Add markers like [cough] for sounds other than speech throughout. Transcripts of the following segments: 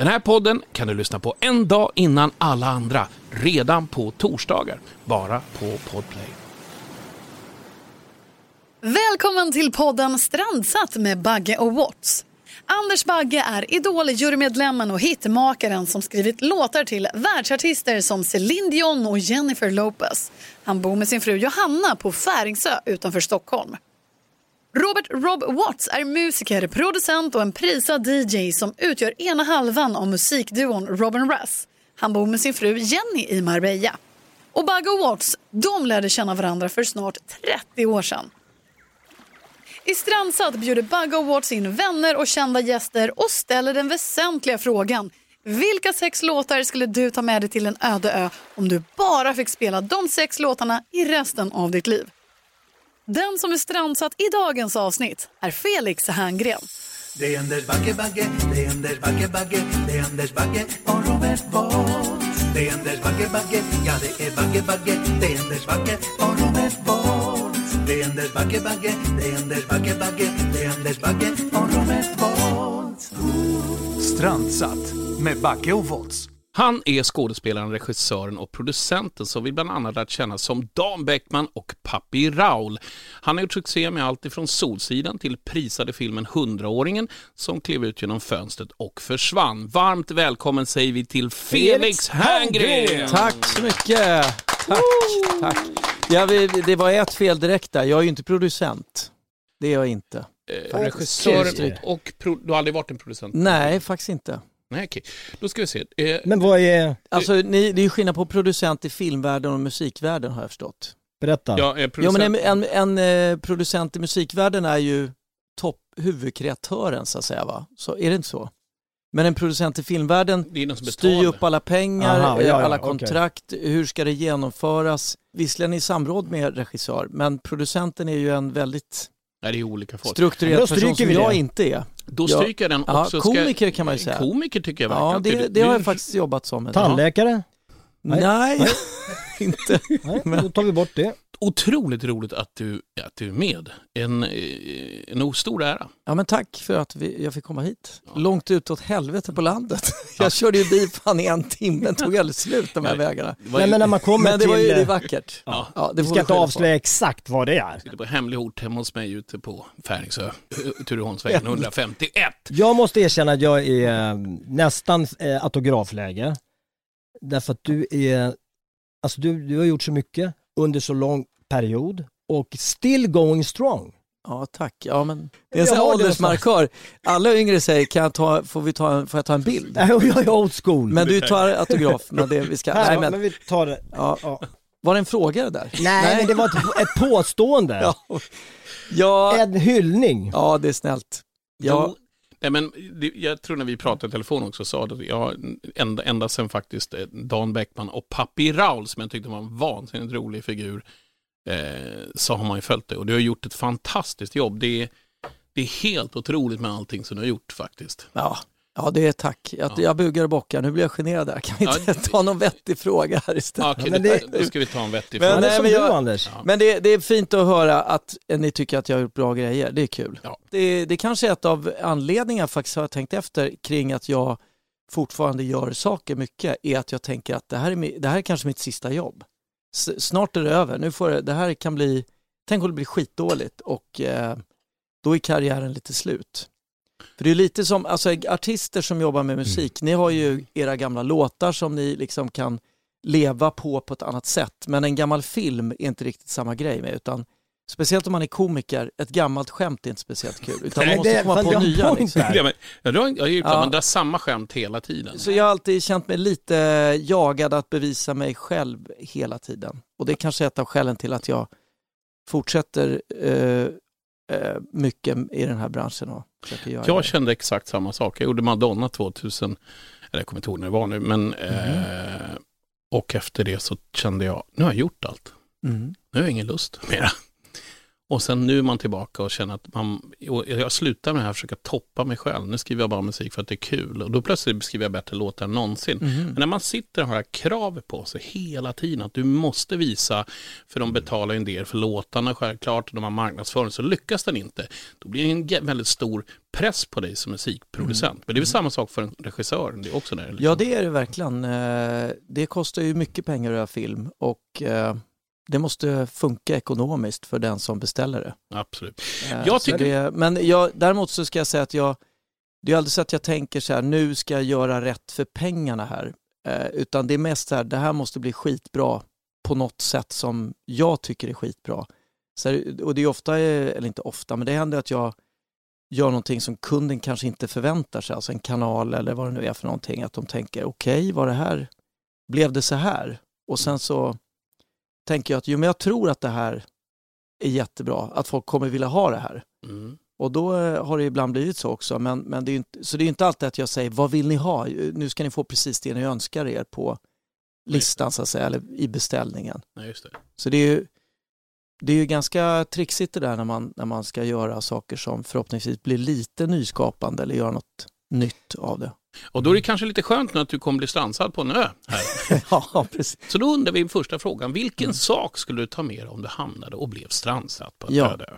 Den här podden kan du lyssna på en dag innan alla andra, redan på torsdagar, bara på Podplay. Välkommen till podden Strandsatt med Bagge och Watts. Anders Bagge är Idol-jurymedlemmen och hitmakaren som skrivit låtar till världsartister som Céline Dion och Jennifer Lopez. Han bor med sin fru Johanna på Färingsö utanför Stockholm. Robert Rob Watts är musiker, producent och en prisad DJ som utgör ena halvan av musikduon Robin Russ. Han bor med sin fru Jenny i Marbella. Och Bagge och Watts, de lärde känna varandra för snart 30 år sedan. I Strandsatt bjuder Bagge och Watts in vänner och kända gäster och ställer den väsentliga frågan. Vilka sex låtar skulle du ta med dig till en öde ö om du bara fick spela de sex låtarna i resten av ditt liv? Den som är strandsatt i dagens avsnitt är Felix Herngren. Det är Anders Bagge, Bagge, det är Anders Bagge, Bagge, det är Anders Bagge och Robert Bolt. Det är Anders Bagge, Bagge, ja det är Bagge, Bagge, det är Anders Bagge och Robert Bolt. Det är Anders Bagge, Bagge, det är Anders Bagge, Bagge, det är Anders Bagge och Robert Bolt. Strandsatt med Backe och Volts. Han är skådespelaren, regissören och producenten som vi bland annat lärt känna som Dan Bäckman och Papi Raul. Han har gjort succé med allt ifrån Solsidan till prisade filmen Hundraåringen som klev ut genom fönstret och försvann. Varmt välkommen säger vi till Felix Herngren! Tack så mycket. Tack. tack. Ja, det var ett fel direkt där. Jag är ju inte producent. Det är jag inte. Eh, regissören och, och du har aldrig varit en producent? Nej, faktiskt inte. Nej, okej. Då ska vi se. Eh, Men vad är... Alltså, ni, det är ju skillnad på producent i filmvärlden och musikvärlden har jag förstått. Berätta. ja, eh, Ja, producent, men en, en, en eh, producent i musikvärlden är ju topp huvudkreatören så att säga va? Så är det inte så? Men en producent i filmvärlden styr upp alla pengar, Aha, ja, eh, ja, alla kontrakt, hur ska det genomföras? Visserligen i samråd med regissör, men producenten är ju en väldigt Nej, det är olika folk. strukturerad Då person som jag inte är. Då Ja. stryker jag den Ja, också. komiker kan man ju säga. Komiker tycker jag Ja, verkligen. det, Du- det har jag faktiskt jobbat som. Tandläkare? Nej, Nej. [laughs] [laughs] inte. Nej, Men- då tar vi bort det. Otroligt roligt att du, att du är med. En, eh, en stor ära. Ja, men tack för att vi, jag fick komma hit. Ja. Långt utåt helvete på landet. [laughs] Jag körde ju bil fan i en timme, tog aldrig slut de här Nej. vägarna. Nej, ju- men när man kommer Men det var ju till... det är eh, vackert. Ja. Ja, det Vi ska inte på. avslöja exakt vad det är. Det var hemlig ort hemma hos mig ute på Färingsö, eh, Tureholmsvägen 151. Jag måste erkänna att jag är nästan autografläge. Därför att du är... Alltså du, du har gjort så mycket under så lång period och still going strong. Ja, tack. Ja, men det är en sån här åldersmarkör. Alla yngre säger, kan jag ta, får, vi ta, en- får jag ta en bild? Nej, jag är old school. Men du tar autograf. Men det, vi ska, nej, men, men vi tar det. ja. Ja. Var det en fråga det där? Nej, men det var ett, ett påstående. [laughs] Ja, ja, En hyllning. ja det är snällt. Ja, Nej, men det, jag tror när vi pratade i telefon också sa att jag, ända, ända sedan faktiskt eh, Dan Bäckman och Papi Raul som jag tyckte var en vansinnigt rolig figur eh, så har man ju följt det och du har gjort ett fantastiskt jobb. Det är, det är helt otroligt med allting som du har gjort faktiskt. ja, ja, det är tack. Jag, Ja. jag bugar och bockar. Nu blir jag generad där. Kan vi Ja, inte ta någon vettig fråga här istället? Ja, okej, men det, då ska vi ta en vettig Men fråga. Nej, som men du jag- Anders. Ja. Men det, det är fint att höra att ni tycker att jag har gjort bra grejer. Det är kul. Ja. Det, det kanske är ett av anledningarna faktiskt har jag tänkt efter kring att jag fortfarande gör saker mycket är att jag tänker att det här är, det här är kanske mitt sista jobb. S- snart är det över. Nu får det, det här kan bli, tänk om det blir skitdåligt och eh, då är karriären lite slut. För det är lite som, alltså artister som jobbar med musik, ni har ju era gamla låtar som ni liksom kan leva på på ett annat sätt. Men en gammal film är inte riktigt samma grej med utan speciellt om man är komiker, ett gammalt skämt är inte speciellt kul. Utan man Nej, måste det- komma på jag nya. Liksom. Ja, men, jag har gjort Ja. man drar samma skämt hela tiden. Så jag har alltid känt mig lite jagad att bevisa mig själv hela tiden. Och det är kanske är ett av skälen till att jag fortsätter eh, mycket i den här branschen och Jag det. kände exakt samma sak. Jag gjorde Madonna 2000, eller jag kommer inte ihåg när det var nu, men eh, och efter det så kände jag, nu har jag gjort allt. Mm. Nu har jag ingen lust mera. Och sen nu är man tillbaka och känner att man, jag slutar med det här försöka toppa mig själv. Nu skriver jag bara musik för att det är kul och då plötsligt skriver jag bättre låtar än någonsin. Men när man sitter och har det här kravet på sig hela tiden att du måste visa, för de betalar ju en del för låtarna självklart, och de har marknadsföring, så lyckas den inte. Då blir det en väldigt stor press på dig som musikproducent. Men det är väl samma sak för en regissör, det är också där. Liksom. Ja, det är det verkligen. Eh, Det kostar ju mycket pengar att göra film och eh, det måste funka ekonomiskt för den som beställer det. Absolut. Eh, Jag tycker- det, men jag, däremot så ska jag säga att jag, det är aldrig så att jag tänker så här, nu ska jag göra rätt för pengarna här. Eh, utan det är mest så här, det här måste bli skitbra på något sätt som jag tycker är skitbra. Så här, och det är ofta, eller inte ofta, men det händer att jag gör någonting som kunden kanske inte förväntar sig, alltså en kanal eller vad det nu är för någonting, att de tänker okej, var det här, blev det så här? Och sen så tänker jag att jo, men jag tror att det här är jättebra, att folk kommer vilja ha det här. Mm. Och då eh, har det ibland blivit så också. Men, men det är ju inte, så det är inte alltid att jag säger vad vill ni ha? Nu ska ni få precis det ni önskar er på listan så att säga, eller i beställningen. Nej, just det. Så det är ju, det är ju ganska trixigt det där när man, när man ska göra saker som förhoppningsvis blir lite nyskapande eller göra något nytt av det. Och då är det kanske lite skönt nu att du kommer bli strandsatt på en ö här. [laughs] ja, precis. Så då undrar vi första frågan, vilken Mm. sak skulle du ta med dig om du hamnade och blev strandsatt på en Ja. öde ö?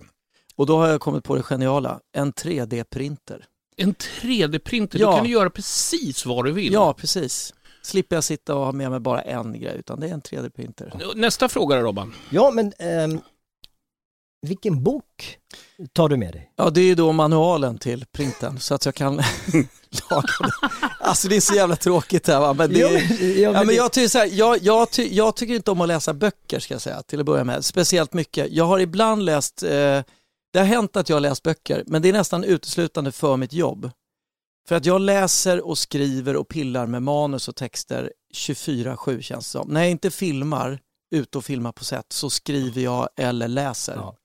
Och då har jag kommit på det geniala, en 3D-printer. En 3D-printer, Ja. då kan du göra precis vad du vill. Ja, precis. Slipper jag sitta och ha med mig bara en grej, utan det är en 3D-printer. Nästa fråga då Robban. Ja, men ehm, vilken bok tar du med dig? Ja, det är ju då manualen till printen så att jag kan [laughs] laga det. Alltså det är så jävla tråkigt här va? Men det Ja, men- ja, Ja, men jag, tycker så här, jag, jag, ty, jag tycker inte om att läsa böcker ska jag säga till att börja med, speciellt mycket. Jag har ibland läst, eh, det har hänt att jag har läst böcker, men det är nästan uteslutande för mitt jobb. För att jag läser och skriver och pillar med manus och texter 24-7 känns det som. När jag inte filmar, ute och filmar på sätt, så skriver jag eller läser. Ja.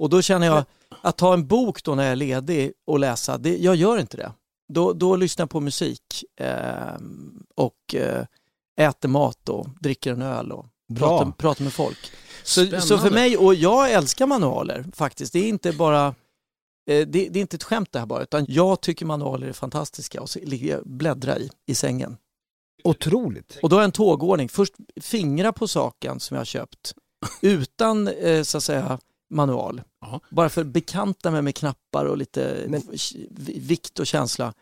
Och då känner jag, att ta en bok då när jag är ledig och läsa, det, jag gör inte det. Då, då lyssnar jag på musik eh, och eh, äter mat och dricker en öl och Bra. pratar, pratar med folk. Så, så för mig, och jag älskar manualer faktiskt, det är inte bara eh, det, det är inte ett skämt det här bara, utan jag tycker manualer är fantastiska och så ligger jag och bläddrar i, i sängen. Otroligt. Och då har jag en tågordning. Först fingra på saken som jag har köpt utan eh, så att säga manual. Ja. Bara för att bekanta mig med knappar och lite Men- vikt och känsla.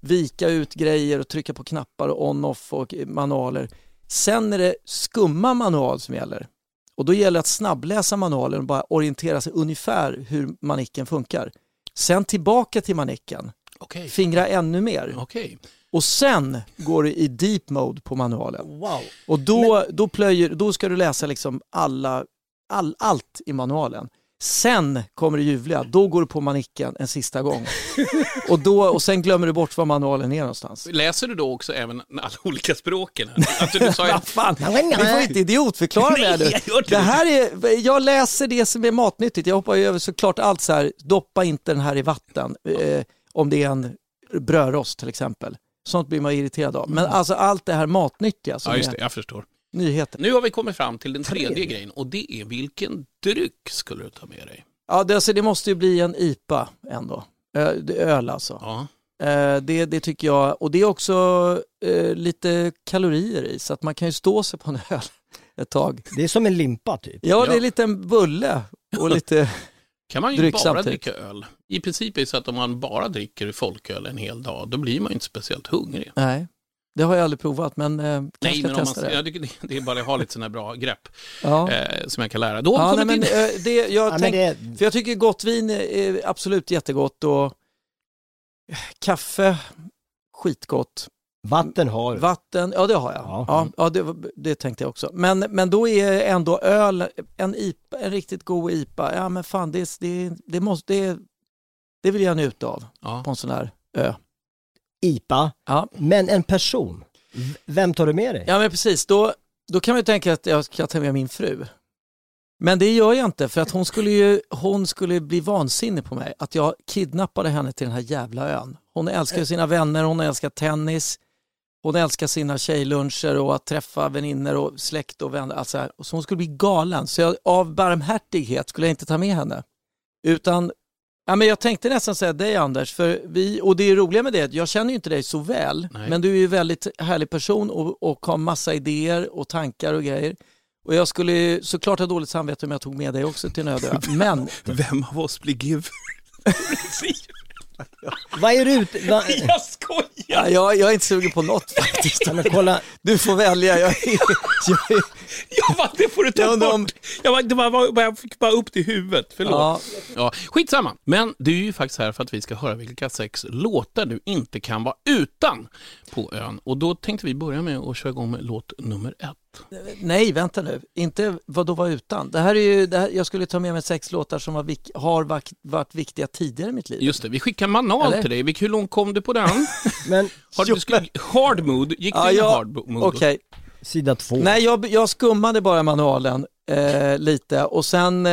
Vika ut grejer och trycka på knappar och on-off och manualer. Sen är det skumma manual som gäller. Och då gäller det att snabbläsa manualen och bara orientera sig ungefär hur manicken funkar. Sen tillbaka till manicken, Okej. fingra ännu mer. Okej. Och sen går du i deep mode på manualen. Wow. Och då, då, plöjer, då ska du läsa liksom alla, all, allt i manualen. Sen kommer det ljuvliga, då går du på manicken en sista gång. [laughs] och, då, och sen glömmer du bort var manualen är någonstans. Läser du då också även alla olika språken? Alltså, du sa ju... [laughs] Vad fan, ni får inte idiotförklara det här nu. Det här är, jag läser det som är matnyttigt. Jag hoppar ju över såklart allt så här, doppa inte den här i vatten. Eh, om det är en brödrost till exempel. Sånt blir man irriterad av. Men alltså allt det här matnyttiga som Ja, just det. Jag förstår. Nyheter. Nu har vi kommit fram till den tredje Tredje. grejen och det är vilken dryck skulle du ta med dig? Ja, det, alltså, det måste ju bli en IPA ändå. Ö, det- öl alltså. Ja. Eh, det, det tycker jag. Och det är också eh, lite kalorier i så att man kan ju stå sig på en [laughs] öl ett tag. Det är som en limpa typ. Ja, det Ja. är lite en bulle och lite... [laughs] Kan man ju Dryck bara samtidigt. dricka öl. I princip är det så att om man bara dricker folköl en hel dag, då blir man ju inte speciellt hungrig. Nej, det har jag aldrig provat men eh, Nej, men om man, testa det. jag tycker det, det är bara att ha lite sådana här bra grepp Ja. eh, som jag kan lära. Då Ja, nej, men, eh, det, jag Ja, men tänk, det, För jag tycker gott vin är absolut jättegott och kaffe, skitgott. vatten har du. Vatten, ja det har jag. Ja. Ja, ja, det, det tänkte jag också. Men, men då är ändå öl, en, IPA, en riktigt god IPA, ja men fan det, det, det, måste, det, det vill jag njuta av Ja. på en sån här ö. IPA. Ja, Men en person. Vem tar du med dig? ja men precis, då, då kan man ju tänka att jag ska ta med min fru. Men det gör jag inte för att hon skulle ju hon skulle bli vansinnig på mig att jag kidnappade henne till den här jävla ön. Hon älskar ju sina vänner, hon älskar tennis, hon älskar sina tjejluncher och att träffa vänner och släkt och vänner. Alltså, så hon skulle bli galen. Så jag, av barmhärtighet skulle jag inte ta med henne. Utan, ja, men jag tänkte nästan säga dig Anders, för vi, och det roliga med det är att jag känner ju inte dig så väl, Nej. men du är ju en väldigt härlig person och, och har massa idéer och tankar och grejer. Och jag skulle ju såklart ha dåligt samvete om jag tog med dig också till en öde ö. [laughs] Men Vem av oss blir giver? [laughs] Vad är du ute... Va, jag skojar! Ja, jag, jag är inte sugen på något faktiskt. ja, men kolla, Du får välja. Jag, är- jag, är- Ja, va, det får du ta Jag undrar om- bort. Jag, var, det var, var, jag fick bara upp till huvudet, förlåt. ja, Ja, skitsamma. Men du är ju faktiskt här för att vi ska höra vilka sex låtar du inte kan vara utan på ön. Och då tänkte vi börja med att köra igång med låt nummer ett. Nej, vänta nu. Inte vad då var utan. Det här är ju, det här, jag skulle ta med mig sex låtar som har, vik, har varit, varit viktiga tidigare i mitt liv. Just det, vi skickar manual Eller? till dig. Hur långt kom du på den? [laughs] men Har du, skulle, hard mood, gick du Ja, in i ja, hard mood? Okej, sida två. nej jag, jag skummade bara manualen eh, lite och sen, eh,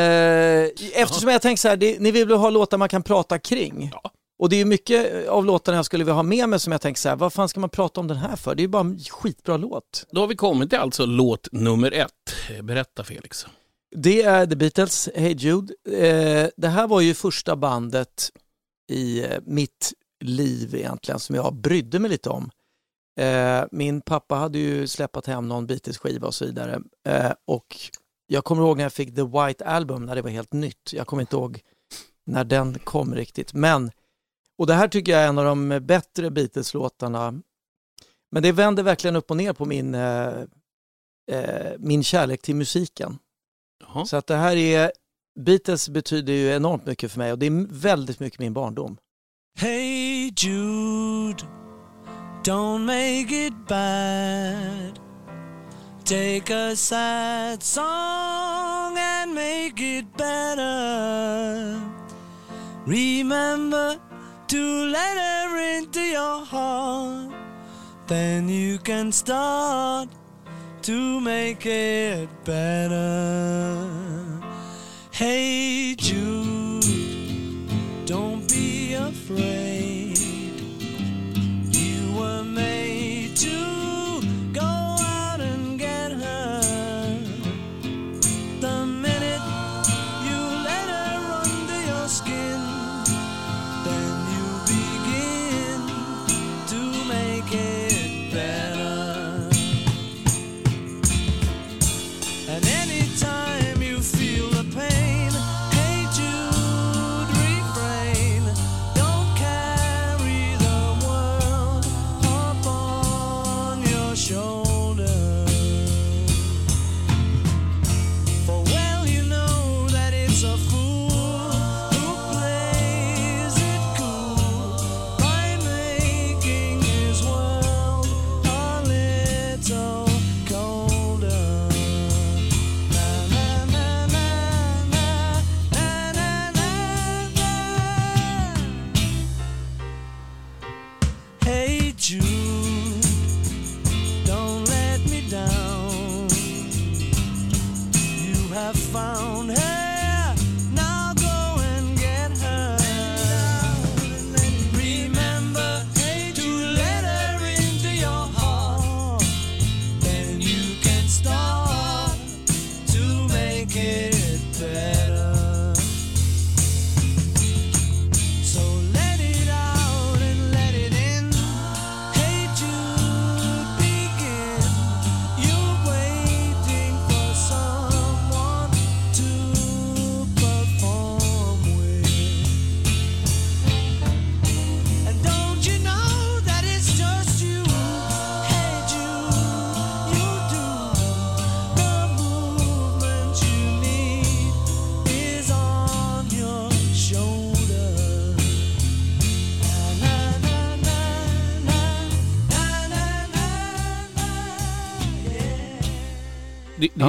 eftersom jag tänkte så här, det, ni vill väl ha låtar man kan prata kring? Ja. Och det är mycket av låtarna jag skulle vilja ha med mig som jag tänker så här, vad fan ska man prata om den här för? Det är ju bara en skitbra låt. Då har vi kommit till alltså låt nummer ett. Berätta Felix. Det är The Beatles, Hey Jude. Eh, det här var ju första bandet i eh, mitt liv egentligen som jag brydde mig lite om. Eh, min pappa hade ju släppt hem någon Beatles-skiva och så vidare. Eh, och jag kommer ihåg när jag fick The White Album när det var helt nytt. Jag kommer inte ihåg när den kom riktigt. Men, och det här tycker jag är en av de bättre Beatles-låtarna. Men det vänder verkligen upp och ner på min, eh, eh, min kärlek till musiken. Jaha. Så att det här är, Beatles betyder ju enormt mycket för mig och det är väldigt mycket min barndom. Hey Jude, don't make it bad. Take a sad song and make it better. Remember to let her into your heart. Then you can start to make it better. Hey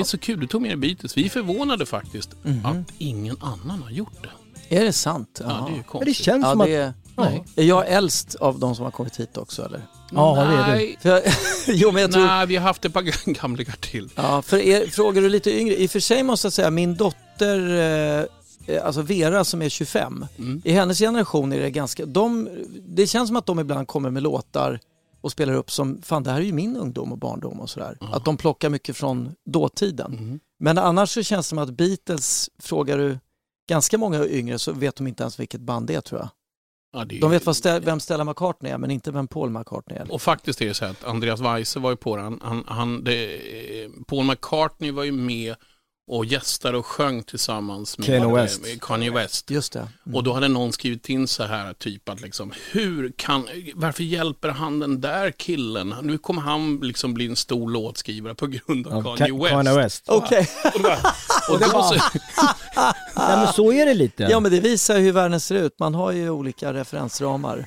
är så kul, du tog med dig Beatles. Vi är förvånade faktiskt Mhm. att ingen annan har gjort det. Är det sant? Ja, det är ju Men det konstigt. känns Ja, som det att... Nej. är jag äldst av de som har kommit hit också eller? Ja, det är du. Jag, [laughs] jo, men jag tror, nej, vi har haft ett par [laughs] gamlingar till. ja, för er, frågar du lite yngre, i och för sig måste jag säga min dotter, eh, alltså Vera som är 25, Mm. i hennes generation är det ganska, de, det känns som att de ibland kommer med låtar och spelar upp som, fan det här är ju min ungdom och barndom och sådär. Att de plockar mycket från dåtiden. Mm. Men annars så känns det som att Beatles, frågar du ganska många yngre så vet de inte ens vilket band det är tror jag. Ja, är De vet vad Ste- vem Stella McCartney är men inte vem Paul McCartney är. Och faktiskt är det så att Andreas Weise var ju på den. Han, han, det, Paul McCartney var ju med och gästade och sjöng tillsammans med, Kanye West. med Kanye West. Just det. Mm. Och då hade någon skrivit in så här typ att liksom, hur kan, varför hjälper han den där killen? Nu kommer han liksom bli en stor låtskrivare på grund av Ja, Kanye Ka- West. Kanye West. Okej, [laughs] Och, då, och då så, [laughs] Nej men så är det lite. ja men det visar hur världen ser ut. Man har ju olika referensramar.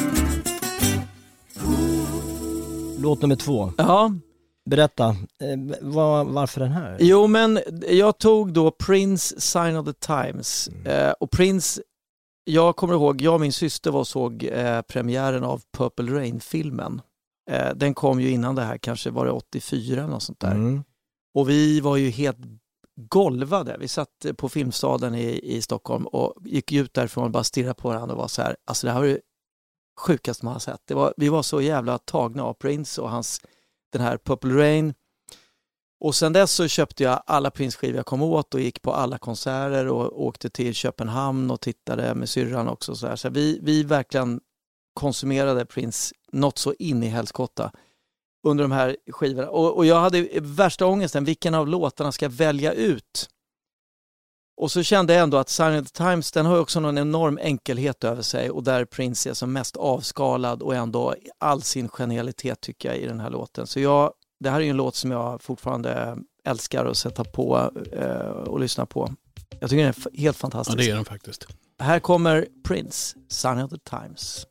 Låt nummer två. Ja, Berätta, eh, var, varför den här? jo men jag tog då Prince Sign of the Times eh, och Prince, jag kommer ihåg, jag och min syster var och såg eh, premiären av Purple Rain-filmen. Den kom ju innan det här, kanske var det 84 eller något sånt där. Mm. Och vi var ju helt golvade. Vi satt på Filmstaden i, i Stockholm och gick ut därifrån och bara stirrade på varandra och var så här, alltså det här var det sjukaste man har sett. Det var, vi var så jävla tagna av Prince och hans, den här Purple Rain. Och sen dess så köpte jag alla Prince-skivor jag kom åt och gick på alla konserter och åkte till Köpenhamn och tittade med syrran också. Så, här. så vi, vi verkligen konsumerade Prince något så in i helskotta under de här skivorna. Och, och jag hade värsta ångesten, vilken av låtarna ska jag välja ut? Och så kände jag ändå att the Times, den har också någon enorm enkelhet över sig och där Prince är som mest avskalad och ändå all sin genialitet tycker jag i den här låten. Så jag, det här är ju en låt som jag fortfarande älskar att sätta på eh, och lyssna på. Jag tycker den är helt ja, fantastisk. det är den faktiskt. Här kommer Prince, Sign of the Times.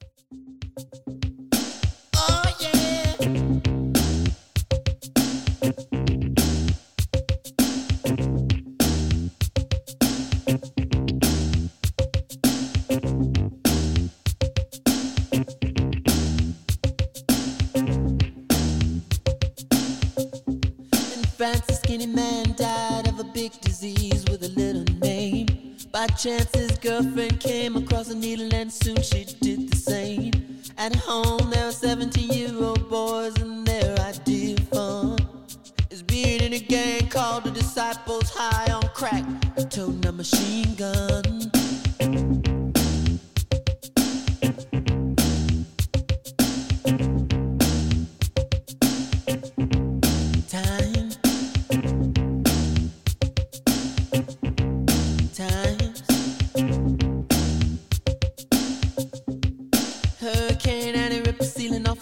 Skinny man died of a big disease with a little name. By chance, his girlfriend came across a needle, and soon she did the same. At home, there were 17 year old boys, and their idea of fun is being in a gang called the Disciples High on Crack, toting a machine gun.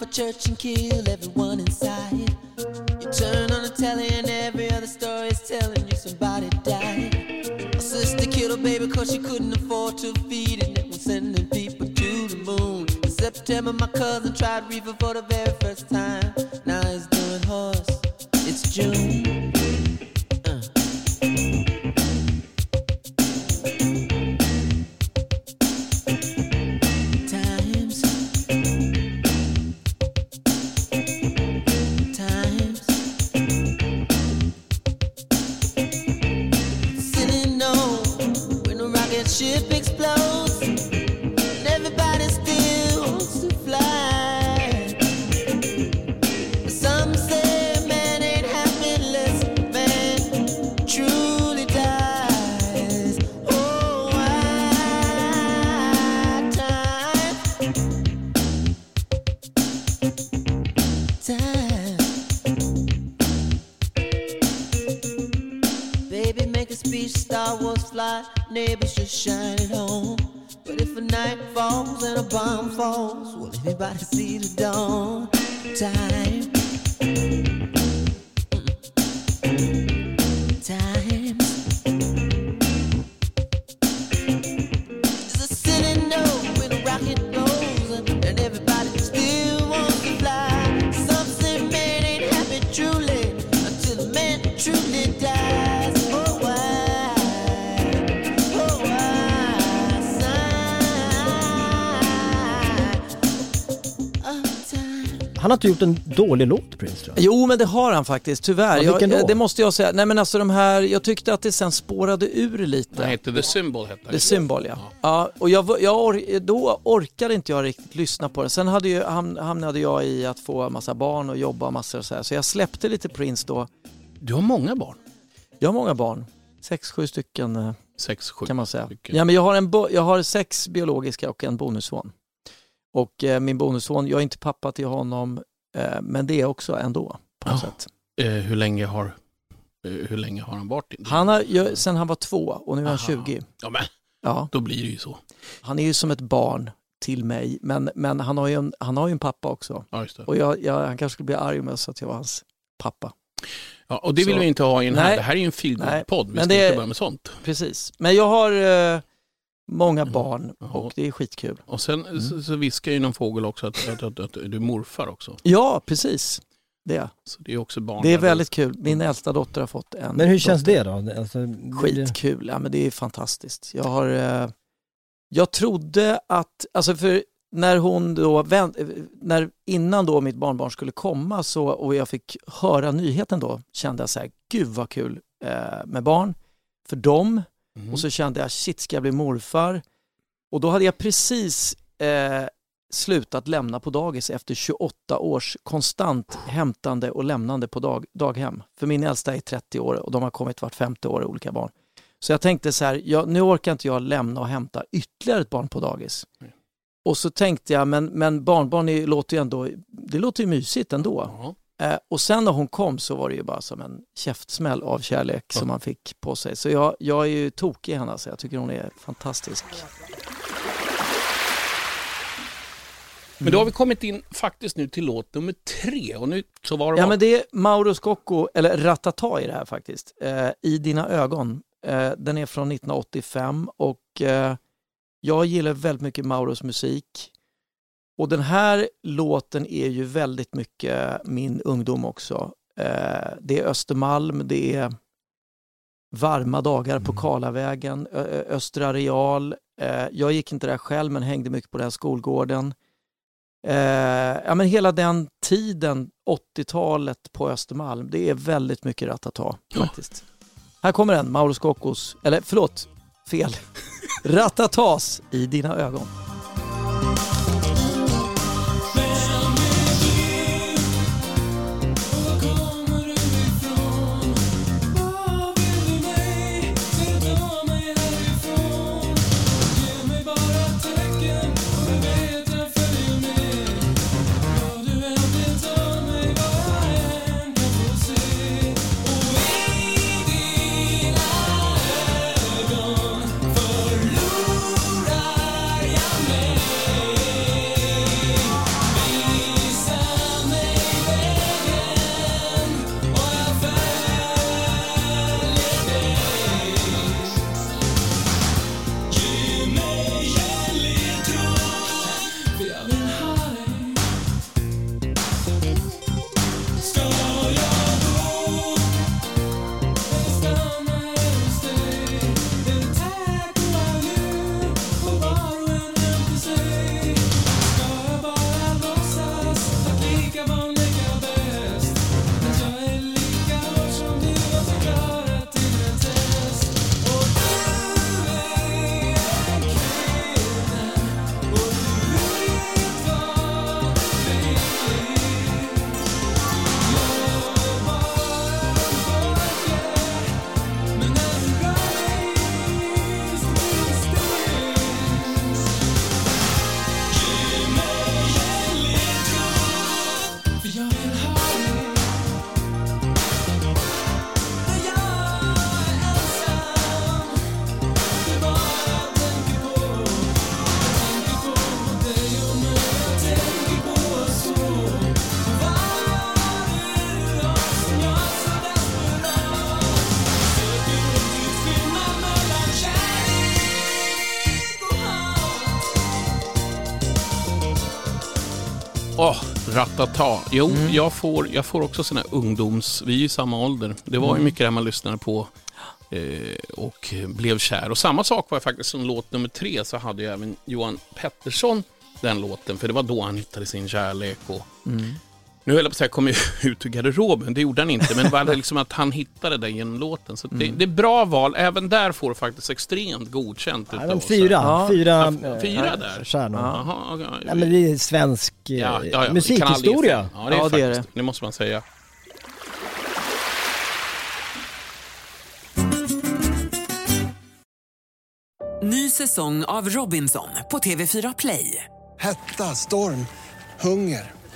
A church and kill everyone inside. You turn on the telly and every other story is telling you somebody died. A sister killed her baby cause she couldn't afford to feed it. And was sending people to the moon. In September, my cousin tried reefer for the very first time. Han har inte gjort en dålig låt Prince tror jag. Jo, men det har han faktiskt, tyvärr. Ja, jag, då? det måste jag säga. Nej, men alltså de här, jag tyckte att det sen spårade ur lite. Den heter The Symbol. Hette The Symbol, ja. ja och jag, jag or, då orkade inte jag riktigt lyssna på den. Sen hade ju, ham, hamnade jag i att få massa barn och jobba massor och så här. Så jag släppte lite Prince då. Du har många barn. Jag har många barn. Sex, sju stycken eh, Sex, sju kan man säga. stycken. Ja, men jag, har en bo, jag har sex biologiska och en bonusson. Och eh, min bonusson, jag är inte pappa till honom, eh, men det är också ändå på något Ja. sätt. Eh, hur, länge har, eh, hur länge har han varit din? Han har, jag, sen han var två och nu är han Aha. 20. Ja, men Ja. då blir det ju så. Han är ju som ett barn till mig, men, men han, har ju en, han har ju en pappa också. Ja. Och jag, jag, han kanske skulle bli arg om jag sa att jag var hans pappa. Ja, och det vill Så- vi inte ha i den här. Nej. Det här är ju en feelgood-podd. Vi ska det- inte börja med sånt. Precis. Men jag har eh, många Mm. barn och det är skitkul. Och sen Mm. så, så viskar ju någon fågel också att, att, att, att du är morfar också. Ja, precis. Det. Så det är också barn. det är väldigt kul. Min äldsta dotter har fått en Men hur känns dotter. det då? Alltså, Skitkul, ja men det är fantastiskt. Jag har, eh, jag trodde att, alltså för när hon då, vänt, eh, när, innan då mitt barnbarn skulle komma så, och jag fick höra nyheten då, kände jag så här, gud vad kul eh, med barn för dem. Mhm. Och så kände jag, shit ska jag bli morfar? Och då hade jag precis eh, slutat lämna på dagis efter 28 års konstant hämtande och lämnande på dag, daghem. För min äldsta är 30 år och de har kommit vart femte år, olika barn. Så jag tänkte så här, jag, nu orkar inte jag lämna och hämta ytterligare ett barn på dagis. Nej. Och så tänkte jag, men, men barnbarn är, låter ju ändå, det låter ju mysigt ändå. Ja. Eh, och sen när hon kom så var det ju bara som en käftsmäll av kärlek Ja. som man fick på sig. Så jag, jag är ju tokig i henne, så jag tycker hon är fantastisk. Men då har vi kommit in faktiskt nu till låt nummer tre. Och nu så var det Ja men det är Mauro Scocco, eller Ratata i det här faktiskt, eh, I dina ögon. Eh, den är från 1985 och eh, jag gillar väldigt mycket Mauros musik. Och den här låten är ju väldigt mycket min ungdom också. Eh, det är Östermalm, det är varma dagar på Karlavägen, Ö- Ö- Östra areal. Eh, jag gick inte där själv men hängde mycket på den här skolgården. Eh, ja, men hela den tiden, 80-talet på Östermalm, det är väldigt mycket Ratata Ja. faktiskt. Här kommer den, Mauro Scoccos, eller förlåt, fel. [laughs] Ratatas i dina ögon. Ratata. Jo, Mm. jag, får, jag får också såna här ungdoms... Vi är ju samma ålder. Det var ju Mm. mycket det man lyssnade på eh, och blev kär. Och samma sak var ju faktiskt som låt nummer tre så hade ju även Johan Pettersson den låten. För det var då han hittade sin kärlek. Och, Mm. Nu höll jag på att säga kom ju [laughs] ut ur garderoben, det gjorde han inte. Men det var liksom att han hittade det genom låten. Så det, Mm. det är bra val. Även där får du faktiskt extremt godkänt. Ja, utav fyra, Ja. fyra, Ja, eh, fyra där. stjärnor. Jaha, okej. Nej, men det är svensk eh, Ja, ja, ja, kan aldrig musikhistoria. Ja, det är, Ja, det är faktiskt, det. måste man säga. Ny säsong av Robinson på TV4 Play. Hetta, storm, hunger.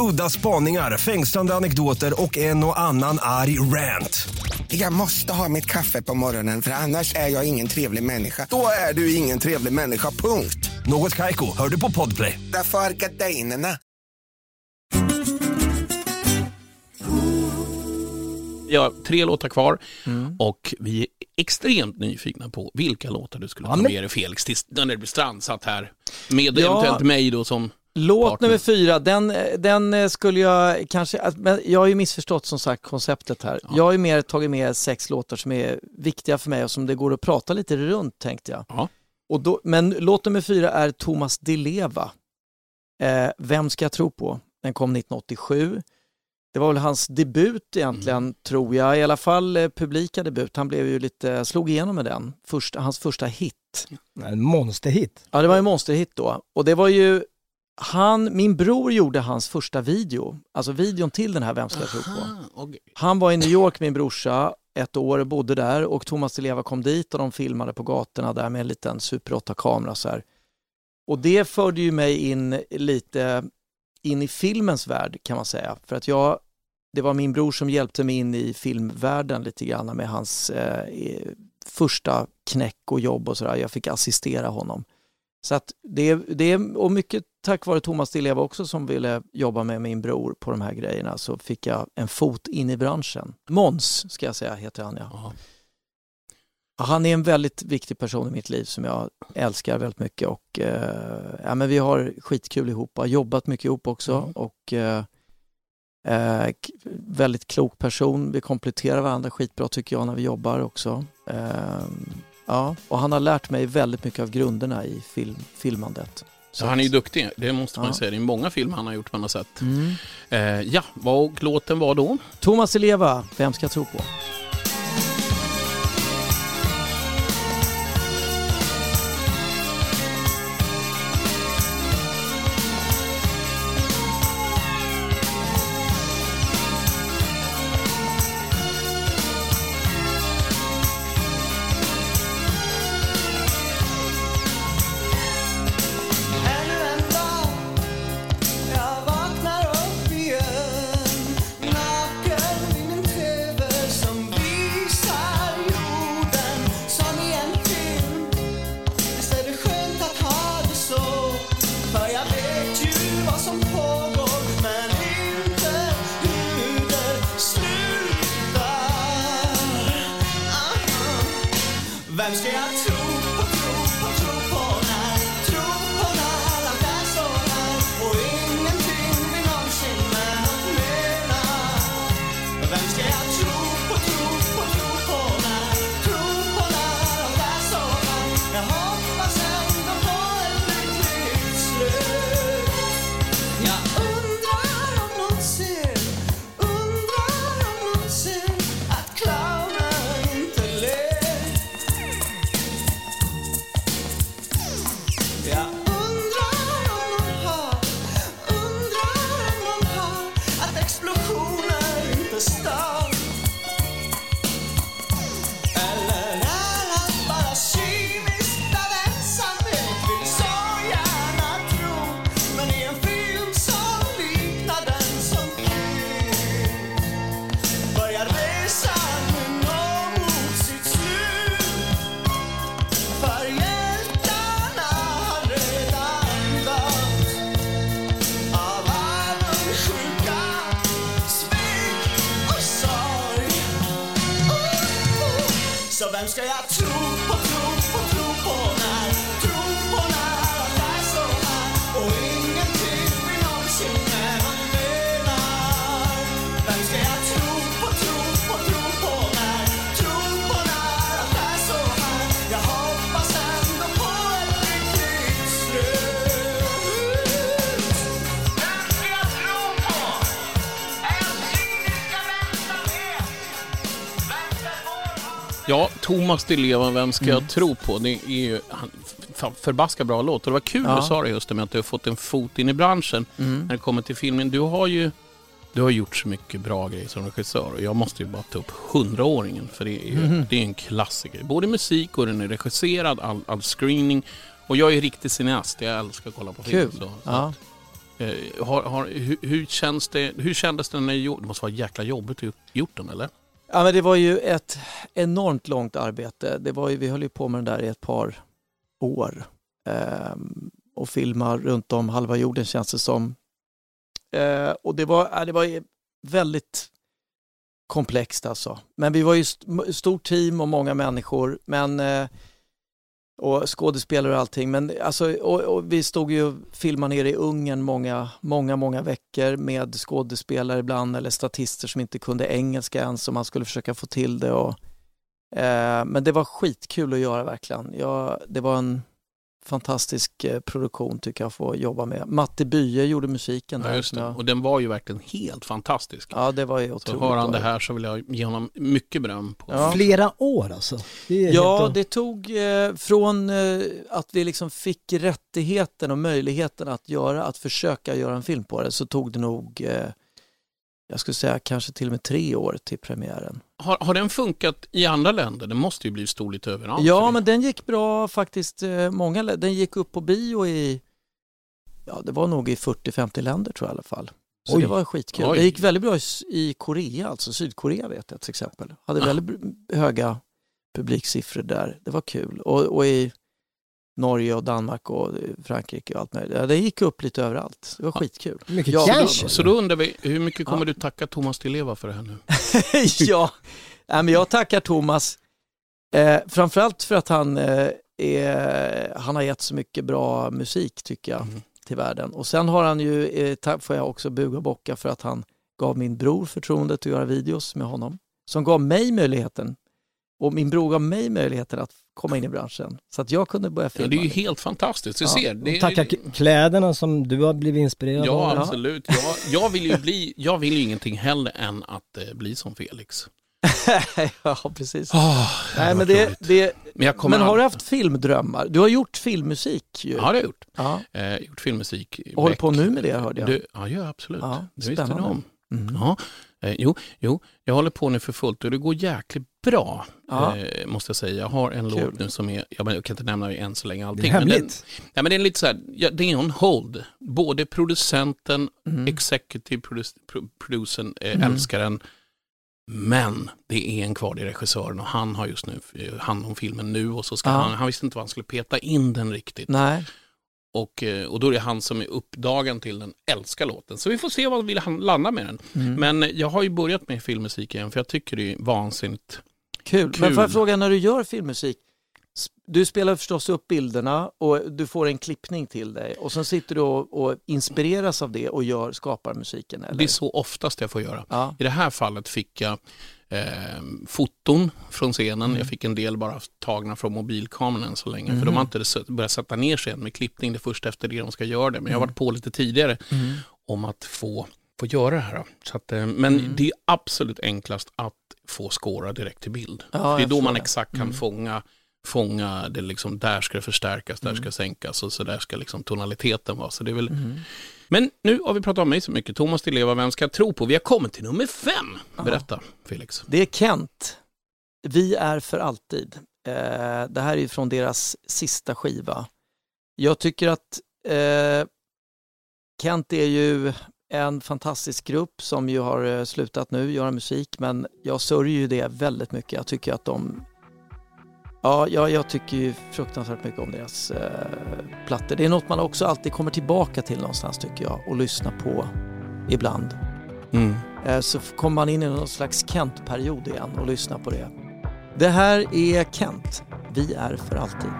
Udda spaningar, fängslande anekdoter och en och annan arg rant. Jag måste ha mitt kaffe på morgonen för annars är jag ingen trevlig människa. Då är du ingen trevlig människa, punkt. Något Kaiko, hör du på Podplay. Därför är gardinerna. Vi har tre låtar kvar Mm. och vi är extremt nyfikna på vilka låtar du skulle Ja, ta med dig Felix när det blir strandsatt här. Med Ja. eventuellt mig då som Låt partner. nummer fyra, den, den eh, skulle jag kanske, men jag har ju missförstått som sagt konceptet här. Jag har ju mer tagit med sex låtar som är viktiga för mig och som det går att prata lite runt tänkte jag. Ja. Och då, men låt nummer fyra är Thomas Di Leva. Eh, Vem ska jag tro på? Den kom 1987. Det var väl hans debut egentligen, Mm. tror jag. I alla fall eh, publika debut. Han blev ju lite, slog igenom med den. Första, hans första hit. En monsterhit. Ja, det var ju monsterhit då. Och det var ju han, min bror gjorde hans första video, alltså videon till den här Vem ska jag tro på? Han var i New York, min brorsa, ett år och bodde där och Thomas Leva kom dit och de filmade på gatorna där med en liten Super 8-kamera så här. Och det förde ju mig in lite in i filmens värld kan man säga. För att jag, det var min bror som hjälpte mig in i filmvärlden lite grann med hans eh, eh, första knäck och jobb och sådär. Jag fick assistera honom. Så att det, det, och mycket tack vare Thomas Di Leva också som ville jobba med min bror på de här grejerna så fick jag en fot in i branschen. Måns ska jag säga heter han ja. Han är en väldigt viktig person i mitt liv som jag älskar väldigt mycket och eh, ja, men vi har skitkul ihop, har jobbat mycket ihop också Mm. och eh, eh, väldigt klok person. Vi kompletterar varandra skitbra tycker jag när vi jobbar också. Eh, ja, och han har lärt mig väldigt mycket av grunderna i film, filmandet. Så han är ju duktig, det måste man Ja. säga. Det är många filmer han har gjort man har sett. Mm. Eh, ja, vad låten var då? Thomas Di Leva, vem ska jag tro på? Thomas Di Leva, vem ska Mm. jag tro på? Det är ju fan, förbaskat bra låt. Och det var kul Ja. du sa det just det med att du har fått en fot in i branschen Mm. när det kommer till filmen. Du har ju du har gjort så mycket bra grejer som regissör och jag måste ju bara ta upp 100-åringen för det är, ju, Mhm. det är en klassiker. Både musik och den är regisserad, all, all screening. Och jag är riktig cineast, jag älskar att kolla på film. Kul. Så, så Ja. att, eh, har, har, hur, hur, känns det, hur kändes det när du gjorde Det måste vara jäkla jobbigt att gjort- gjort den eller? Ja, men det var ju ett enormt långt arbete. Det var ju, vi höll ju på med den där i ett par år. Ehm, och filmar runt om halva jorden känns det som. Ehm, och det var, ja, det var ju väldigt komplext alltså. Men vi var ju st- stort team och många människor. Men, eh, och skådespelare och allting. Men alltså, och, och vi stod ju och filmade nere i Ungern många, många, många veckor med skådespelare ibland eller statister som inte kunde engelska ens och man skulle försöka få till det. Och, eh, men det var skitkul att göra verkligen. Jag, det var en fantastisk eh, produktion tycker jag att få jobba med. Matte Bye gjorde musiken Ja, där. just som det. jag- Och den var ju verkligen helt fantastisk. Ja, det var ju Så otroligt. hör han det här så vill jag ge honom mycket beröm. På. Ja. Flera år alltså. Det Ja, helt... det tog eh, från eh, att vi liksom fick rättigheten och möjligheten att göra, att försöka göra en film på det, så tog det nog, eh, jag skulle säga kanske till och med tre år till premiären. Har, har den funkat i andra länder? Den måste ju bli stor lite överallt. Ja, men den gick bra faktiskt. eh, Många, den gick upp på bio i, ja det var nog i 40-50 länder tror jag i alla fall. Så Oj. det var skitkul. Oj. Det gick väldigt bra i, Korea, alltså Sydkorea vet jag till exempel. Hade Ah. väldigt b- höga publiksiffror där. Det var kul. Och, och i Norge och Danmark och eh, Frankrike och allt möjligt. Ja, det gick upp lite överallt. Det var skitkul. Mycket Ja, cash. Så, så då undrar vi, hur mycket kommer du tacka Thomas Di Leva för det här nu? [laughs] ja, men jag tackar Thomas. Eh, framförallt för att han, eh, är, han har gett så mycket bra musik tycker jag Mm. till världen. Och sen har han ju, eh, får jag också buga och bocka för att han gav min bror förtroendet att göra videos med honom. Som gav mig möjligheten och min bror gav mig möjligheten att komma in i branschen. Så att jag kunde börja Ja, filma. det är ju helt fantastiskt. Du Ja, ser. Det är, Tacka kläderna som du har blivit inspirerad Ja, av. absolut. Jag, jag, vill ju bli, jag vill ju ingenting hellre än att eh, bli som Felix. [laughs] ja, precis. Oh, Nej, men, det, det, men, men har du haft filmdrömmar? Du har gjort filmmusik ju. Ja, det har jag gjort. Ja. Eh, gjort filmmusik. Och håller på nu med det hörde jag. Du, ja, ja, absolut. Ja, det visste du om. Mm. Ja, eh, jo, jo, jag håller på nu för fullt och det går jäkligt bra, Ja. eh, måste jag säga. Jag har en Kul. låt nu som är, jag, jag kan inte nämna än så länge Det allting. är men den, nej, men det är lite så här, ja, det är on hold. Både producenten, Mm. executive produ- pro- producern, eh, Mm. älskar den. Men det är en kvar i regissören och han har just nu eh, hand om filmen nu och så ska Ja. han, han visste inte vad han skulle peta in den riktigt. Nej. Och, eh, och då är det han som är uppdagen till den, älskar låten. Så vi får se vad vi landar med den. Mm. Men jag har ju börjat med filmmusik igen för jag tycker det är vansinnigt. Kul. Kul. Men får jag fråga, när du gör filmmusik, du spelar förstås upp bilderna och du får en klippning till dig och sen sitter du och, och inspireras av det och gör, skapar musiken? Eller? Det är så oftast jag får göra. Ja. I det här fallet fick jag eh, foton från scenen. Mm. Jag fick en del bara tagna från mobilkameran än så länge. För Mhm. de har inte börjat sätta ner sig än med klippning. Det är först efter det de ska göra det. Men jag har Mm. varit på lite tidigare Mm. om att få, få göra det här. då. Så att, eh, men Mm. det är absolut enklast att få skåra direkt till bild. Ja, För det är då man exakt kan Mm. fånga fånga det liksom, där ska det förstärkas, där Mm. ska sänkas och så där ska liksom tonaliteten vara. Så det är väl... Mm. Men nu har vi pratat om mig så mycket. Thomas Di Leva, vem ska jag tro på? Vi har kommit till nummer fem. Berätta, Felix. Det är Kent. Vi är för alltid. Eh, det här är från deras sista skiva. Jag tycker att eh, Kent är ju en fantastisk grupp som ju har eh, slutat nu göra musik men jag sörjer ju det väldigt mycket. Jag tycker att de Ja, jag, jag tycker ju fruktansvärt mycket om deras eh, plattor. Det är något man också alltid kommer tillbaka till någonstans tycker jag och lyssnar på ibland. Mm. Eh, så kommer man in i någon slags Kent-period igen och lyssnar på det. Det här är Kent. Vi är för alltid.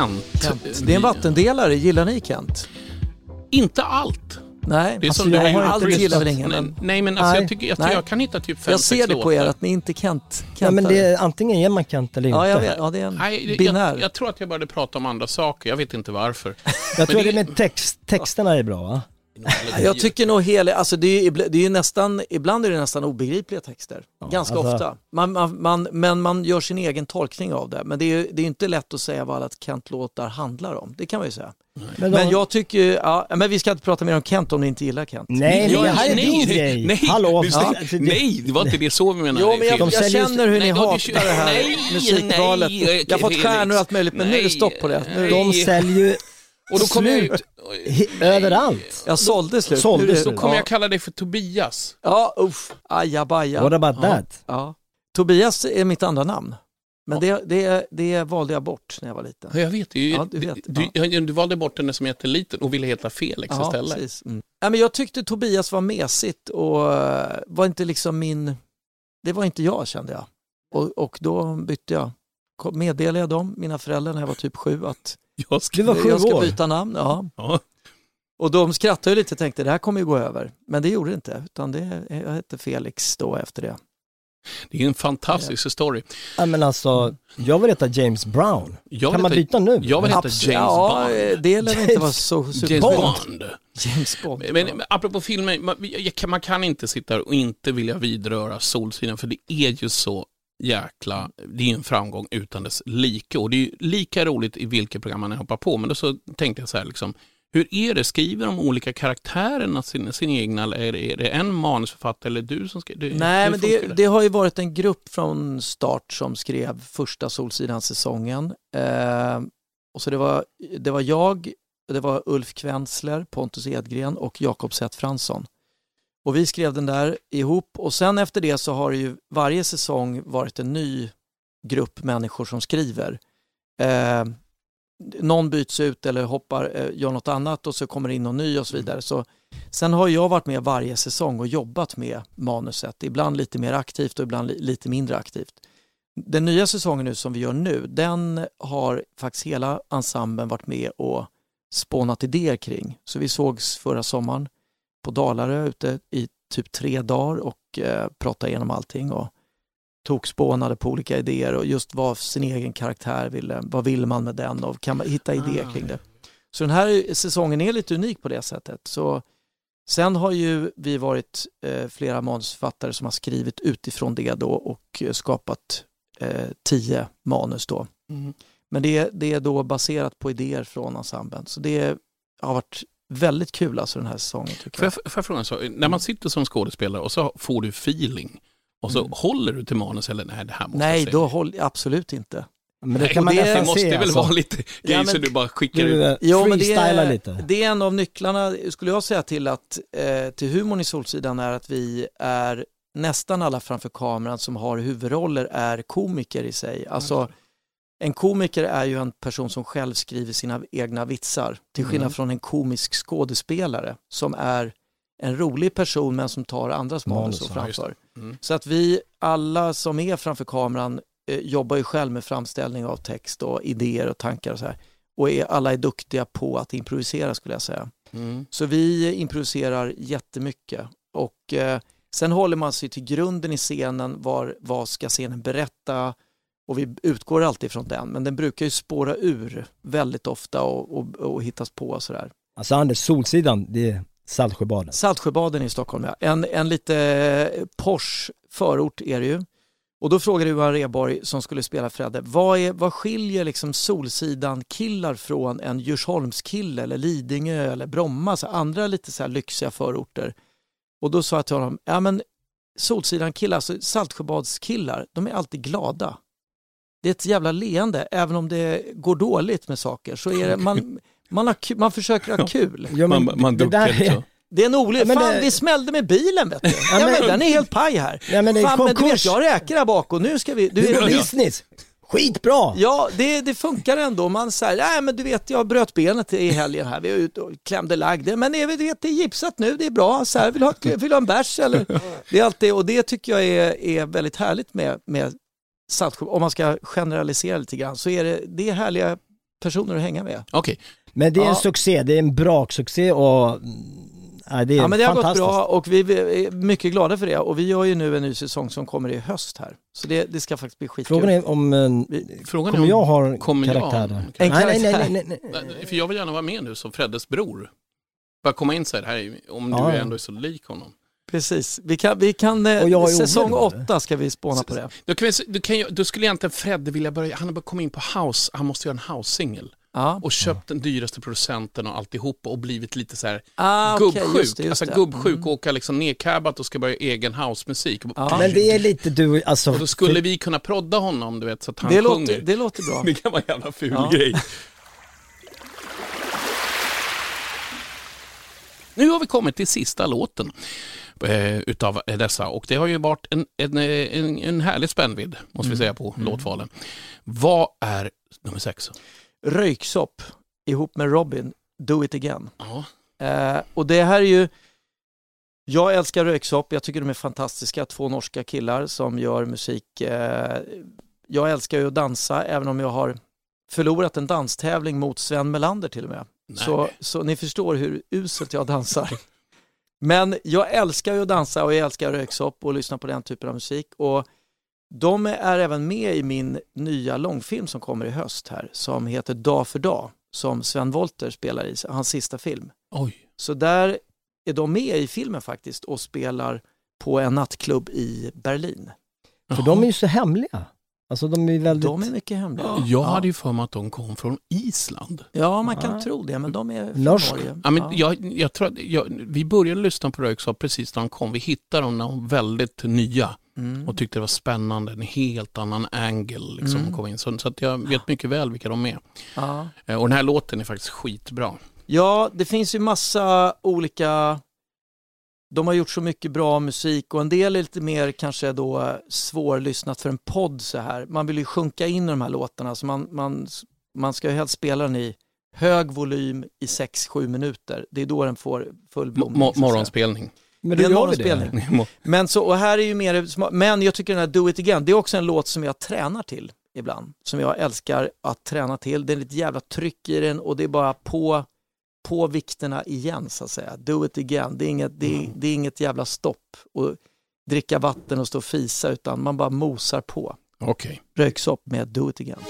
Kent. Kent. Det är en vattendelare, gillar ni Kent? Inte allt. Nej, Det är alltså, som jag det har aldrig- gillar ingen. Nej, Men... nej, men alltså, Nej. jag, tycker, jag, Nej. jag kan hitta typ fem, Jag ser det på er att ni inte Kent Ja, men det är, antingen är man Kent eller inte. Ja, jag vet. Ja, det är en Nej, det- binär. jag, jag tror att jag började prata om andra saker. Jag vet inte varför. Jag tror Men det med text, texterna är bra va? Jag tycker nog hela, alltså det är, ju det är ju nästan, ibland är det nästan obegripliga texter. Ganska alltså- ofta. Man, man, man, men man gör sin egen tolkning av det. Men det är ju det är inte lätt att säga vad alla Kent-låtar handlar om. Det kan man ju säga. Men, Men de, jag tycker ja, men vi ska inte prata mer om Kent om ni inte gillar Kent. nej, men Jag- det här är nej, din nej, grej. Nej, Hallå? du, Ja. nej, det var inte det så vi menade. Jo, men jag, jag säljer- känner hur ni Nej, de- hatar det här nej, musikvalet. nej, jag har fått stjärnor och allt möjligt, men nu är det stopp på det. Nu, Nej. De säljer Och då kommer jag slut ut... he- överallt. jag sålde slut. Sålde slut. Då kommer ja. jag kalla dig för Tobias. Ja, uff, ajabaja. What about ja. that? Ja. Tobias är mitt andra namn. Men det, det, det valde jag bort när jag var liten. Ja, Jag vet ju. Ja, du vet, du, du, du valde bort den som jätteliten och ville heta Felix Ja, istället. precis. Mm. Ja, men jag tyckte Tobias var mesigt och eh, var inte liksom min... Det var inte jag kände jag. Och, och då bytte jag. Kom- Meddelade jag dem, mina föräldrar, när jag var typ sju att Jag ska... Du var sju jag ska år. byta namn. Ja. Ja. Och de skrattade ju lite och tänkte det här kommer ju gå över. Men det gjorde det inte, utan det, jag hette Felix då efter det. Det är en fantastisk story. Ja, men alltså, jag vill heta James Brown. Jag kan man heta- byta nu? Jag vill heta James ja, Bond. eh, det lär inte vara så James super... Bond. James Bond. Men, men apropå filmer, man, man kan inte sitta och inte vilja vidröra Solsidan för det är ju så jäkla, det är en framgång utan dess like och det är ju lika roligt i vilket program man hoppar på men då så tänkte jag så här liksom, hur är det, skriver de olika karaktärerna sin, sin egna eller är det, är det en manusförfattare eller du som skriver? Nej, men det, det har ju varit en grupp från start som skrev första Solsidan-säsongen. Eh, och så det var, det var jag, det var Ulf Kvensler, Pontus Edgren och Jakob Zett Fransson. Och vi skrev den där ihop och sen efter det så har det ju varje säsong varit en ny grupp människor som skriver. Eh, någon byts ut eller hoppar, eh, gör något annat och så kommer det in någon ny och så vidare. Så, sen har jag varit med varje säsong och jobbat med manuset, ibland lite mer aktivt och ibland li- lite mindre aktivt. Den nya säsongen nu som vi gör nu, den har faktiskt hela ensemblen varit med och spånat idéer kring. Så vi sågs förra sommaren på Dalarö ute i typ tre dagar och eh, pratade igenom allting och tokspånade på olika idéer och just vad sin egen karaktär ville, vad vill man med den och kan man hitta idéer Ah. kring det. Så den här säsongen är lite unik på det sättet. Så Sen har ju vi varit eh, flera manusförfattare som har skrivit utifrån det då och skapat eh, tio manus då. Mm. Men det, det är då baserat på idéer från ensemblen. Så det har varit väldigt kul alltså den här säsongen tycker Får jag. får jag fråga sak? När man sitter som skådespelare och så får du feeling och så håller du till manus eller nej det här måste Mm. Nej, jag då håll, absolut inte. Men det Nej, kan man det nästan måste se, väl alltså. vara lite grejer Ja, men- så du bara skickar Du, ut. Jo, men det är, lite. det är en av nycklarna, skulle jag säga, till, att, eh, till humorn i Solsidan är att vi är nästan alla framför kameran som har huvudroller är komiker i sig. Alltså, en komiker är ju en person som själv skriver sina egna vitsar till skillnad Mm. från en komisk skådespelare som är en rolig person men som tar andras manus och framför. Mm. Så att vi alla som är framför kameran eh, jobbar ju själv med framställning av text och idéer och tankar och så här. Och är, alla är duktiga på att improvisera skulle jag säga. Mm. Så vi improviserar jättemycket. Och eh, sen håller man sig till grunden i scenen, var, vad ska scenen berätta? Och vi utgår alltid från den, men den brukar ju spåra ur väldigt ofta och, och, och hittas på och sådär. Alltså Anders, Solsidan, det är Saltsjöbaden. Saltsjöbaden i Stockholm, ja. En, en lite eh, Porsche förort är det ju. Och då frågade Johan Rheborg som skulle spela Fredde, vad, är, vad skiljer liksom Solsidan-killar från en Djursholmskille eller Lidingö eller Bromma, så andra lite så här lyxiga förorter? Och då sa jag till honom, ja men Solsidan-killar, alltså Saltsjöbadskillar, de är alltid glada. Det är ett jävla leende, även om det går dåligt med saker så är det, man, man, har, man försöker ha kul. Ja, men man, man det duckar där lite. Det är en olycka. Ja, Fan, det- det smällde med bilen vet du. Ja, men- men, den är helt paj här. Nej men det är Fan, men du vet, jag räker här bak och nu ska vi... Du, Det är business. Skitbra! ja, det, det funkar ändå. Man säger, nej men du vet, jag bröt benet i helgen här. Vi var ute och klämde lagg. Men det, du vet, det är gipsat nu, det är bra. Så här, vill, du ha, vill du ha en bärs eller? Det är alltid, och det tycker jag är, är väldigt härligt med, med Saltsjö. Om man ska generalisera lite grann så är det, det är härliga personer att hänga med. Okej, Men det är en Ja. succé, det är en braksuccé och mm, nej, det är Ja, men det har gått bra och vi är mycket glada för det. Och vi gör ju nu en ny säsong som kommer i höst här. Så det, det ska faktiskt bli skitkul. Frågan är om, eh, frågan kommer är jag om... ha en kommer jag- karaktär? En Nej, nej, nej, karaktär. nej, nej, nej. Nej, För jag vill gärna vara med nu som Freddes bror. Bara komma in så här, här är- om du Ja, ja. ändå är så lik honom. Precis, vi kan, vi kan eh, Och säsong åtta ska vi spåna på det. Då, kan vi, då, kan jag, då skulle egentligen Fredde vilja börja, han har bara kommit in på house, han måste göra en house-singel. Ja. Och köpt den dyraste producenten och alltihop och blivit lite så här Ah, gubbsjuk. just det, just alltså gubbsjuk, Mm. åka liksom nedcabbat och ska börja egen housemusik. Ja. Men det är lite du, alltså. Och då skulle vi kunna prodda honom, du vet, så att han Det sjunger. låter, det låter bra. [laughs] Det kan vara en jävla ful Ja. grej. Nu har vi kommit till sista låten eh, utav dessa och det har ju varit en, en, en, en härlig spännvidd måste vi säga på låtvalen. Vad är nummer sex? Röyksopp ihop med Robin, Do It Again. Eh, och det här är ju, jag älskar Röyksopp, jag tycker de är fantastiska, två norska killar som gör musik. Eh, jag älskar ju att dansa, även om jag har förlorat en danstävling mot Sven Melander till och med. Så, så ni förstår hur uselt jag dansar. Men jag älskar ju att dansa och jag älskar röyksopp och lyssna på den typen av musik. Och de är även med i min nya långfilm som kommer i höst här som heter Dag för dag som Sven Wollter spelar i, hans sista film. Oj. Så där är de med i filmen faktiskt och spelar på en nattklubb i Berlin. För de är ju så hemliga. Alltså de är väldigt... De är mycket hemliga. Jag hade ju för mig att de kom från Island. Ja, man kan tro det, men de är från Norsk. Norge. Ja, men Ja. jag, jag tror att jag, vi började lyssna på Röyksopp precis när de kom. Vi hittade dem när de var väldigt nya Mm. och tyckte det var spännande. En helt annan angle liksom, Mm. komma in. Så, så att jag vet mycket väl vilka de är. Ja. Eh, Och den här låten är faktiskt skitbra. Ja, det finns ju massa olika... De har gjort så mycket bra musik och en del är lite mer kanske då svårlyssnat för en podd så här. Man vill ju sjunka in i de här låtarna så man, man, man ska ju helst spela den i hög volym i 6-7 minuter. Det är då den får full blomning. mo- säga. morgonspelning. Men det är en det. morgonspelning. [laughs] Men, så, och här är ju mer, men jag tycker den här Do It Again, det är också en låt som jag tränar till ibland. Som jag älskar att träna till. Det är lite jävla tryck i den och det är bara på, på vikterna igen så att säga. Do It Again, det är inget, det är, det är inget jävla stopp och dricka vatten och stå och fisa utan man bara mosar på. Okej. Röyksopp med Do It Again.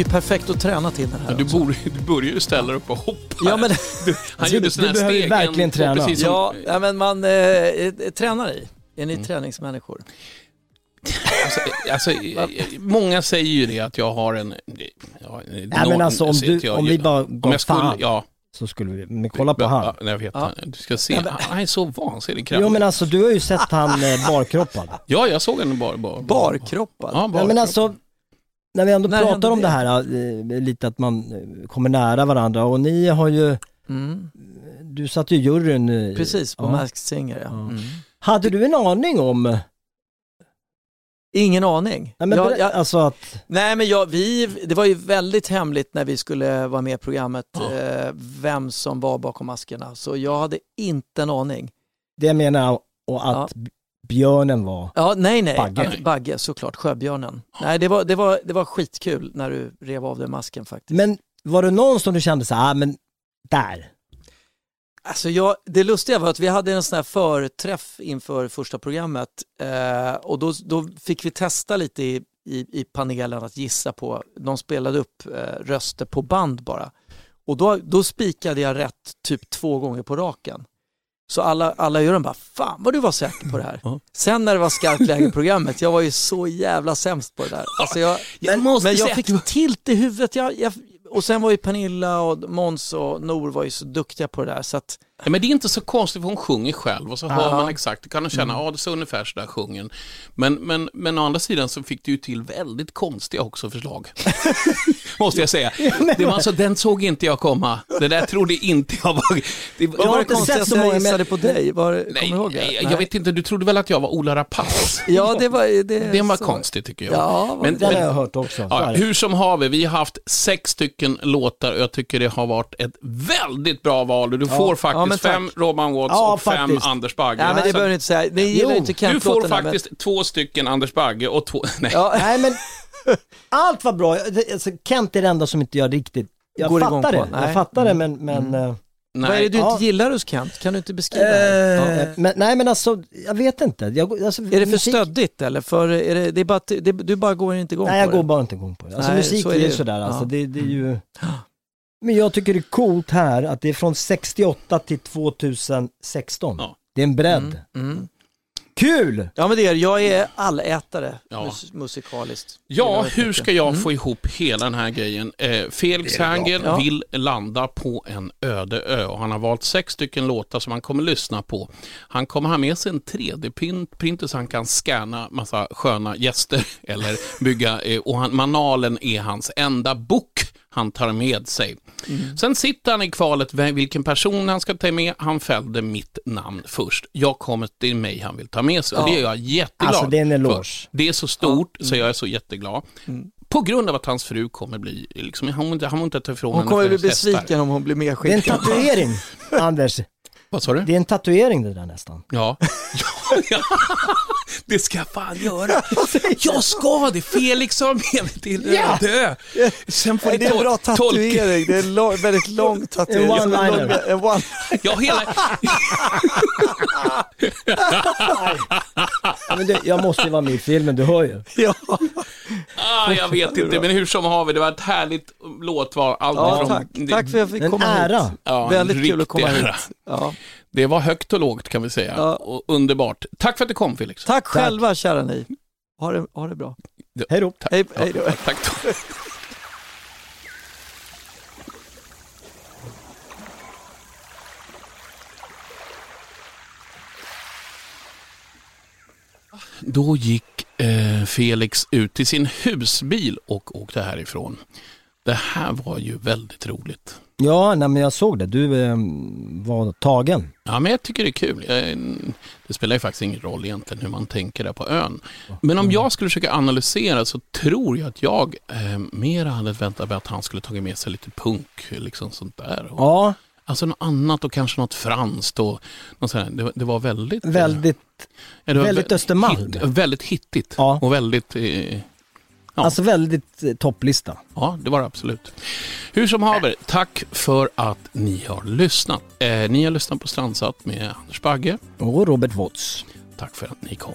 Är ju perfekt att träna till den här Ja, du, borde, du börjar ju ställa upp och hoppa. Ja, men- du, han Du- gjorde sådana här du behöver steg. verkligen en- träna. Som, Ja, ja, men man eh, eh, tränar i. Är Mm. ni träningsmänniskor? Alltså, alltså, många säger ju det att jag har en... Ja, Nej men alltså om, du, om vi bara om gav jag skulle, fan ja, så skulle vi, men kolla på han. Ja, jag vet. Ja. Du ska se. Ja, Han- Han är så vansinnigt kraftig. Jo men alltså du har ju sett han eh, barkroppad. Ja, jag såg henne bara. bara. Barkroppad? Ja, Ja, barkroppad. men alltså, när vi ändå När pratar om det? det här, eh, lite att man eh, kommer nära varandra och ni har ju, Mm. du satt ju i juryn. eh, Precis, på ja. Masked Singer ja. Ja. Mm. Hade du en aning om, Ingen aning. nej, men, jag, jag, alltså att, nej men jag, vi, det var ju väldigt hemligt när vi skulle vara med i programmet, Ja. eh, vem som var bakom maskerna. Så jag hade inte en aning. det jag menar, och att björnen var, Ja, nej, nej. Bagge. Bagge, Bagge såklart. Sjöbjörnen. Nej, det var, det, var, det var skitkul när du rev av dig masken faktiskt. men var det någon som du kände så här, ah, men där, Alltså jag, det lustiga var att vi hade en sån här förträff inför första programmet eh, och då, då fick vi testa lite i, i, i panelen att gissa på, de spelade upp eh, röster på band bara. Och då, då spikade jag rätt typ två gånger på raken. Så alla, alla gör bara, fan vad du var säker på det här. Ja. Sen när det var skarpt läge i programmet, jag var ju så jävla sämst på det där. Alltså jag, Jag måste men jag fick tilt i huvudet. Jag, jag, och sen var ju Pernilla och Måns och Nor var ju så duktiga på det där. Så att, Ja, men det är inte så konstigt för hon sjunger själv och så hör man exakt, du kan känna, ja det så ungefär så där sjunger hon. men, men, men å andra sidan så fick du ju till väldigt konstiga också förslag. [laughs] Måste jag säga. Det var alltså, den såg inte jag komma. Det där trodde inte jag var... Det, var det inte sett så jag många, gissade på dig? Var, nej, kommer du ihåg det? nej, jag vet inte, du trodde väl att jag var Ola Rapace? [laughs] Ja, det var det. Det var så. konstigt tycker jag. Ja, Men- har men- jag hört också. så Ja, det. hur som haver, vi har haft sex stycken låtar och jag tycker det har varit ett väldigt bra val och du får ja, faktiskt faktiskt fem Robban Watts Ja, och fem faktiskt. Anders Bagge. Ja, men det Så- behöver ni inte säga. Ni gillar inte Du Kent-låten får här, men- faktiskt två stycken Anders Bagge och två... [laughs] Nej. [laughs] Nej men, allt var bra. Alltså, Kent är det enda som inte jag riktigt, jag Går igång fattar på. det. Nej. Jag fattar det men, Mm. men eh, Vad är det du Ja. inte gillar hos Kent? Kan du inte beskriva det? Eh, Ja. men, nej men alltså, jag vet inte. Jag, alltså, Är det för musik- stöddigt eller? För är det, det är bara det, du bara går inte igång Nej jag på går det? bara inte igång på det. Alltså Nej, musik så är det ju ju. sådär alltså. Ja. Det, det är ju... Men jag tycker det är coolt här att det är från 68 till 2016. Det är en bredd. Mm. Kul! Ja men det är. Jag är allätare Ja. mus- musikaliskt. Ja, hur ska jag Mm. få ihop hela den här grejen? Eh, Felix. Herngren Ja. vill landa på en öde ö och han har valt sex stycken låtar som han kommer lyssna på. Han kommer ha med sig en 3D-printer så han kan scanna massa sköna gäster [laughs] eller bygga, eh, och han, manualen är hans enda bok han tar med sig. Mm. Sen sitter han i kvalet vilken person han ska ta med. Han fällde mitt namn först. Jag kommer till mig han vill ta med sig och Ja. det är jag jätteglad Alltså, det är en eloge. för. Det är så stort så jag är så jätteglad. På grund av att hans fru kommer bli, liksom, han, han må inte ta ifrån Hon kommer bli besviken om hon blir Det är en medskickad. tatuering, [laughs] Anders. Vad sa du? Det är en tatuering det där nästan. Ja. [laughs] ja. Det ska jag fan göra. [laughs] Jag ska det. Felix har med mig till Ja. Ödö. Sen får Det är en bra tatuering, det är en lång, väldigt lång tatuering. En one-liner. En one Ja, hela... Men det, jag måste ju vara med i filmen, du hör ju. Ja. Ah, jag vet inte, men hur som haver, det var ett härligt låtval. Allt Ja, ifrån- tack. Tack för att jag fick En komma ära. hit. Ja, Väldigt kul att komma riktig hit. Ja. Det var högt och lågt kan vi säga. Ja. Och underbart. Tack för att du kom Felix. Tack själva kära ni. Ha det, ha det bra. Hej då. Tack. Hej, hej då. Tack då. Då gick eh, Felix ut till sin husbil och åkte härifrån. Det här var ju väldigt roligt. Ja, nej, men jag såg det. Du eh, var tagen. Ja, men jag tycker det är kul. Jag, det spelar ju faktiskt ingen roll egentligen hur man tänker där på ön. Men om jag skulle försöka analysera så tror jag att jag eh, mer hade väntat mig att han skulle tagit med sig lite punk, liksom sånt där. Och, Ja, Alltså något annat och kanske något franskt och något sånt där. det, det var väldigt... eh, väldigt, ja, det var väldigt vä- Östermalm. Hit, väldigt hittigt Ja. och väldigt... Eh, Ja. alltså väldigt eh, topplista. Ja, det var det absolut. Hur som haver, tack för att ni har lyssnat. Eh, ni har lyssnat på Strandsatt med Anders Bagge. Och Robert Watts. Tack för att ni kom.